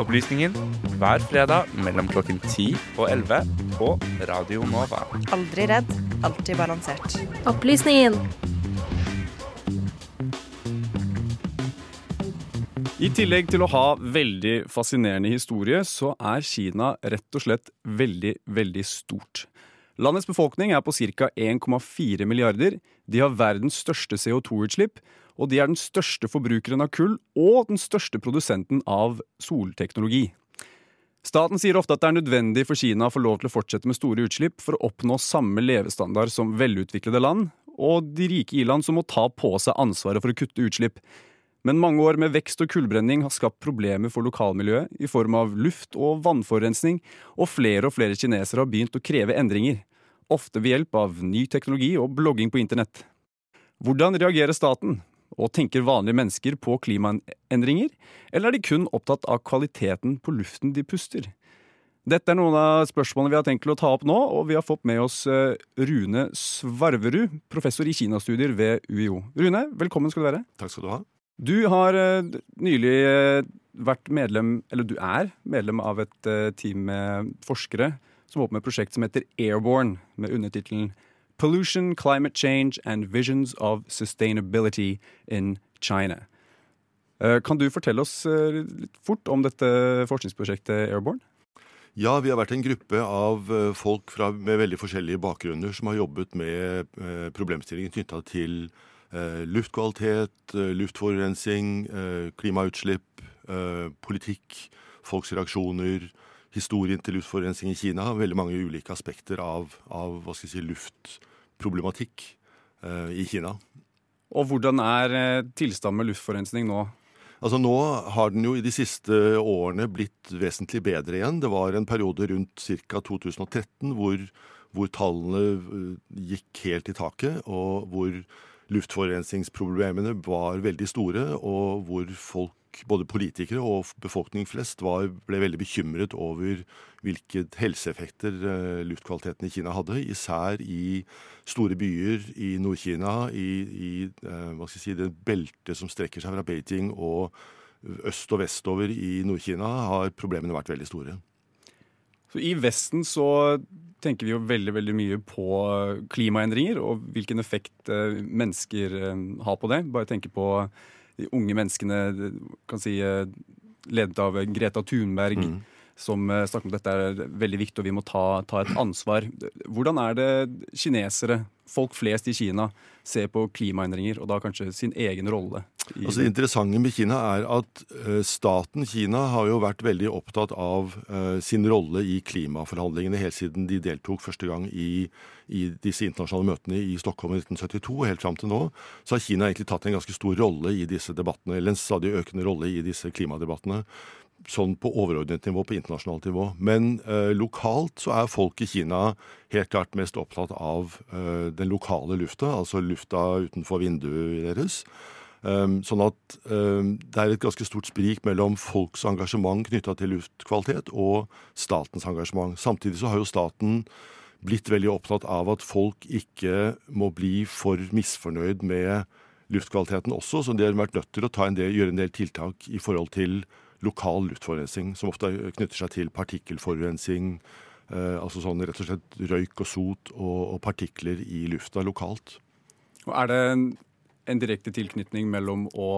Opplysningen hver fredag mellom klokken 10 og 11 på Radio Nova. Aldri redd, alltid balansert. Opplysningen. I tillegg til å ha veldig fascinerende historie, så er Kina rett og slett veldig, veldig stort. Landets befolkning er på ca. 1,4 milliarder. De har verdens største CO2-utslipp, og de er den største forbrukeren av kull og den største produsenten av solteknologi. Staten sier ofte at det er nødvendig for Kina å få lov til å fortsette med store utslipp for å oppnå samme levestandard som velutviklede land, og de rike i-land som må ta på seg ansvaret for å kutte utslipp. Men mange år med vekst og kullbrenning har skapt problemer for lokalmiljøet i form av luft- og vannforurensning, og flere og flere kinesere har begynt å kreve endringer. Ofte ved hjelp av ny teknologi og blogging på internett. Hvordan reagerer staten? Og tenker vanlige mennesker på klimaendringer? Eller er de kun opptatt av kvaliteten på luften de puster? Dette er noen av spørsmålene vi har tenkt å ta opp nå, og vi har fått med oss eh, Rune Svarverud, professor i kinastudier ved UiO. Rune, velkommen skal du være. Takk skal du ha. Du har eh, nylig eh, vært medlem, eller du er medlem av et team med forskere som åpner prosjekt som heter Airborne, med undertittelen Pollution, Climate Change and Visions of Sustainability in China. Eh, Kan du fortelle oss eh, litt fort om dette forskningsprosjektet Airborne? Ja, vi har vært en gruppe av eh, folk fra, med veldig forskjellige bakgrunner som har jobbet med problemstillingen knytta til luftkvalitet, luftforurensing, klimautslipp, politikk, folks reaksjoner, historien til luftforurensning i Kina. Veldig mange ulike aspekter av, av hva skal jeg si, luftproblematikk eh, i Kina. Og hvordan er eh, tilstanden med luftforurensning nå? Altså Nå har den jo i de siste årene blitt vesentlig bedre igjen. Det var en periode rundt ca. 2013 hvor, hvor tallene eh, gikk helt i taket, og hvor luftforurensningsproblemene var veldig store, og hvor folk, både politikere og befolkning flest, var, ble veldig bekymret over hvilke helseeffekter eh, luftkvaliteten i Kina hadde, især i store byer i Nord-Kina, i, i eh, si, det beltet som strekker seg fra Beijing og øst og vestover i Nord-Kina, har problemene vært veldig store. Så I Vesten så tenker vi jo veldig veldig mye på klimaendringer og hvilken effekt eh, mennesker eh, har på det. Bare tenke på de unge menneskene, kan si, eh, ledet av Greta Thunberg, Mm. Som eh, snakker om at dette er veldig viktig og vi må ta, ta et ansvar. Hvordan er det kinesere, folk flest i Kina, ser på klimaendringer, og da kanskje sin egen rolle? Altså Det interessante med Kina er at eh, staten Kina har jo vært veldig opptatt av eh, sin rolle i klimaforhandlingene helt siden de deltok første gang i, i disse internasjonale møtene i Stockholm i 1972 og helt fram til nå. Så har Kina egentlig tatt en ganske stor rolle i disse debattene, eller en stadig økende rolle i disse klimadebattene. Sånn på overordnet nivå, på internasjonalt nivå. Men eh, lokalt så er folk i Kina helt klart mest opptatt av eh, den lokale lufta, altså lufta utenfor vinduet deres. Um, sånn at um, det er et ganske stort sprik mellom folks engasjement knytta til luftkvalitet og statens engasjement. Samtidig så har jo staten blitt veldig opptatt av at folk ikke må bli for misfornøyd med luftkvaliteten også, så de har vært nødt til å en del, gjøre en del tiltak i forhold til lokal luftforurensning, som ofte knytter seg til partikkelforurensning, eh, altså sånn rett og slett røyk og sot og, og partikler i lufta lokalt. Og er det en, en direkte tilknytning mellom å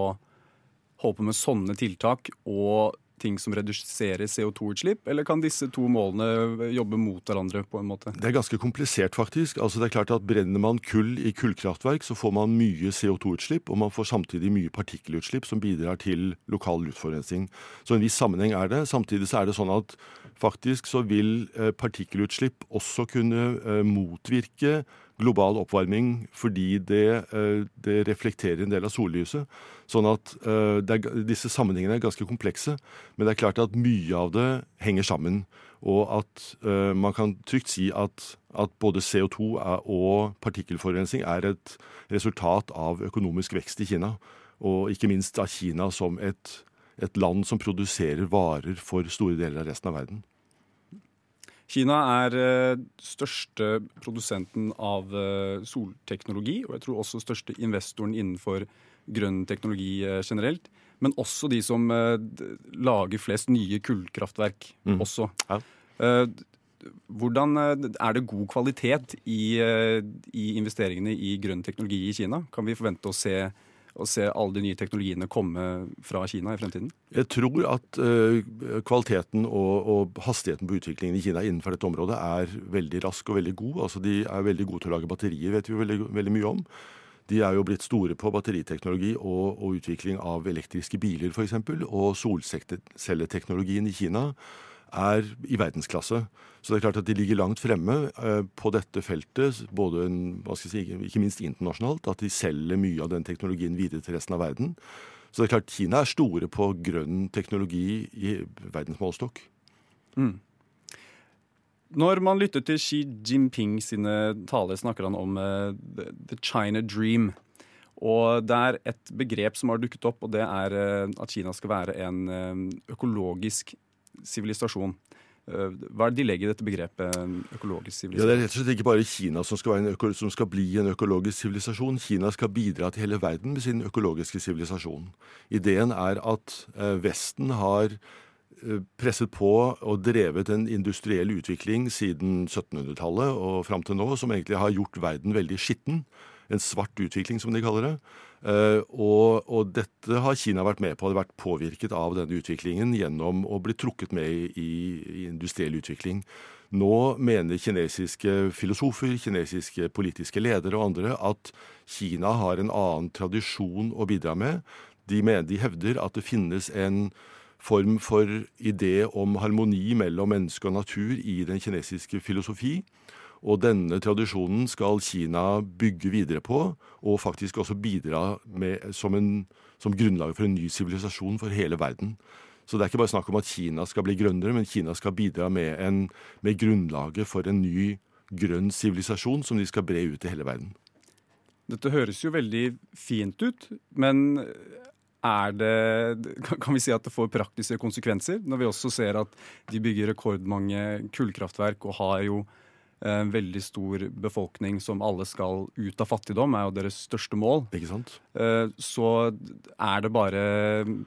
holde på med sånne tiltak og ting som reduserer CO2-utslipp, eller kan disse to målene jobbe mot hverandre på en måte? Det er ganske komplisert, faktisk. Altså det er klart at Brenner man kull i kullkraftverk, så får man mye CO2-utslipp, og man får samtidig mye partikkelutslipp som bidrar til lokal luftforurensning. Så en viss sammenheng er det. Samtidig så er det sånn at faktisk så vil eh, partikkelutslipp også kunne eh, motvirke global oppvarming fordi det, eh, det reflekterer en del av sollyset. Sånn at eh, er, disse sammenhengene er ganske komplekse. Men det er klart at mye av det henger sammen. Og at eh, man kan trygt si at, at både CO2 er, og partikkelforurensning er et resultat av økonomisk vekst i Kina. Og ikke minst av Kina som et, et land som produserer varer for store deler av resten av verden. Kina er eh, største produsenten av eh, solteknologi, og jeg tror også største investoren innenfor grønn teknologi eh, generelt. men også de som lager flest nye kullkraftverk Mm. også. Ja. Hvordan Er det god kvalitet i, i investeringene i grønn teknologi i Kina? Kan vi forvente å se, å se alle de nye teknologiene komme fra Kina i fremtiden? Jeg tror at uh, kvaliteten og, og hastigheten på utviklingen i Kina innenfor dette området er veldig rask og veldig god. Altså De er veldig gode til å lage batterier, vet vi veldig, veldig mye om. De er jo blitt store på batteriteknologi og, og utvikling av elektriske biler f.eks. Og solcelleteknologien i Kina er i verdensklasse. Så det er klart at de ligger langt fremme eh, på dette feltet, både si, ikke minst internasjonalt. At de selger mye av den teknologien videre til resten av verden. Så det er klart Kina er store på grønn teknologi i verdensmålestokk. Når man lytter til Xi Jinping sine taler, snakker han om uh, the China dream. Og det er et begrep som har dukket opp, og det er uh, at Kina skal være en uh, økologisk sivilisasjon. Eh, Hva er det de legger i dette begrepet økologisk sivilisasjon? Ja, Det er rett og slett ikke bare Kina som skal, være en øko som skal bli en økologisk sivilisasjon. Kina skal bidra til hele verden med sin økologiske sivilisasjon. Ideen er at eh, Vesten har eh, presset på og drevet en industriell utvikling siden 1700-tallet og fram til nå, som egentlig har gjort verden veldig skitten. En svart utvikling, som de kaller det. Eh, og, og dette har Kina vært med på, har vært påvirket av denne utviklingen gjennom å bli trukket med i, i industriell utvikling. Nå mener kinesiske filosofer, kinesiske politiske ledere og andre at Kina har en annen tradisjon å bidra med. De, mener, de hevder at det finnes en form for idé om harmoni mellom menneske og natur i den kinesiske filosofi. Og denne tradisjonen skal Kina bygge videre på, og faktisk også bidra med som, som grunnlag for en ny sivilisasjon for hele verden. Så det er ikke bare snakk om at Kina skal bli grønnere, men Kina skal bidra med, en, med grunnlaget for en ny grønn sivilisasjon som de skal bre ut i hele verden. Dette høres jo veldig fint ut, men er det Kan vi si at det får praktiske konsekvenser? Når vi også ser at de bygger rekordmange kullkraftverk og har jo en veldig stor befolkning som alle skal ut av fattigdom, er jo deres største mål. Ikke sant? Eh, Så er det bare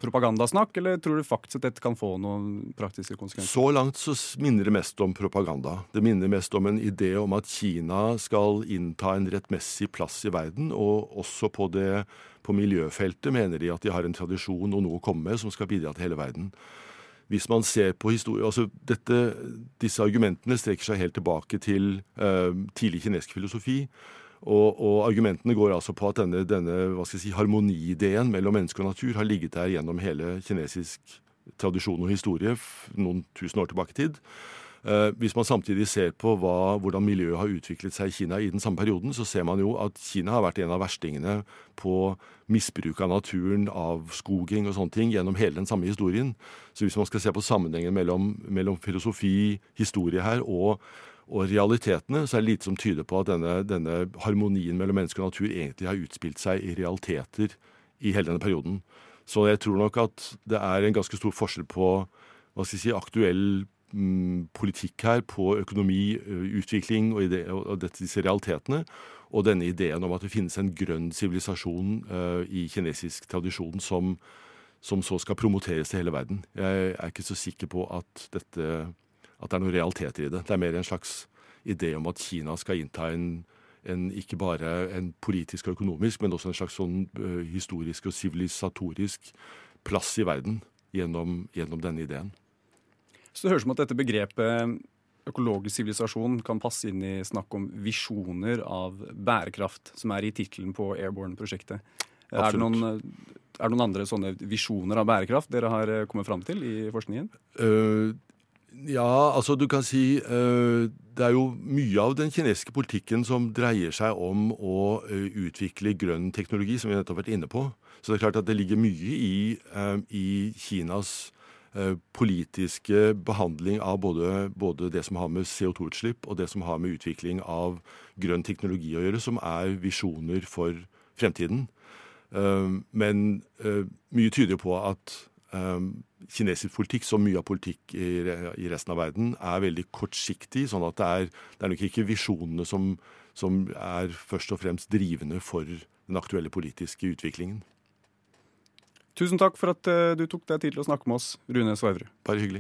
propagandasnakk, eller tror du faktisk at dette kan få noen praktiske konsekvenser? Så langt så minner det mest om propaganda. Det minner mest om en idé om at Kina skal innta en rettmessig plass i verden, og også på, det, på miljøfeltet mener de at de har en tradisjon og noe å komme med som skal bidra til hele verden. Hvis man ser på historie, altså dette, Disse argumentene strekker seg helt tilbake til eh, tidlig kinesisk filosofi. Og, og argumentene går altså på at denne, denne si, harmoniideen mellom menneske og natur har ligget der gjennom hele kinesisk tradisjon og historie noen tusen år tilbake i tid. Eh, hvis man samtidig ser på hva, hvordan miljøet har utviklet seg i Kina i den samme perioden, så ser man jo at Kina har vært en av verstingene på misbruk av naturen, av skoging og sånne ting gjennom hele den samme historien. Så hvis man skal se på sammenhengen mellom, mellom filosofi, historie her og og realitetene, så er det lite som tyder på at denne, denne harmonien mellom menneske og natur egentlig har utspilt seg i realiteter i hele denne perioden. Så jeg tror nok at det er en ganske stor forskjell på hva skal jeg si, aktuell politikk her, på økonomi, utvikling og, ide, og, disse realitetene, og denne ideen om at det finnes en grønn sivilisasjon uh, i kinesisk tradisjon som, som så skal promoteres til hele verden. Jeg er ikke så sikker på at dette at det er noen realiteter i det. Det er mer en slags idé om at Kina skal innta en, en ikke bare en politisk og økonomisk, men også en slags sånn uh, historisk og sivilisatorisk plass i verden gjennom, gjennom denne ideen. Så det høres ut som at dette begrepet økologisk sivilisasjon kan passe inn i snakk om visjoner av bærekraft, som er i tittelen på Airborne-prosjektet. Er det, noen, er det noen andre sånne visjoner av bærekraft dere har eh, kommet fram til i forskningen? Uh, ja, altså du kan si uh, Det er jo mye av den kinesiske politikken som dreier seg om å uh, utvikle grønn teknologi, som vi nettopp har vært inne på. Så det er klart at det ligger mye i, i Kinas politiske behandling av både, både det som har med CO2-utslipp og det som har med utvikling av grønn teknologi å gjøre, som er visjoner for fremtiden. Um, men uh, mye tyder på at kinesisk politikk, som mye av politikk i resten av verden, er veldig kortsiktig. Sånn at det er, det er nok ikke visjonene som, som er først og fremst drivende for den aktuelle politiske utviklingen. Tusen takk for at eh, du tok deg tid til å snakke med oss, Rune Svarverud. Bare hyggelig.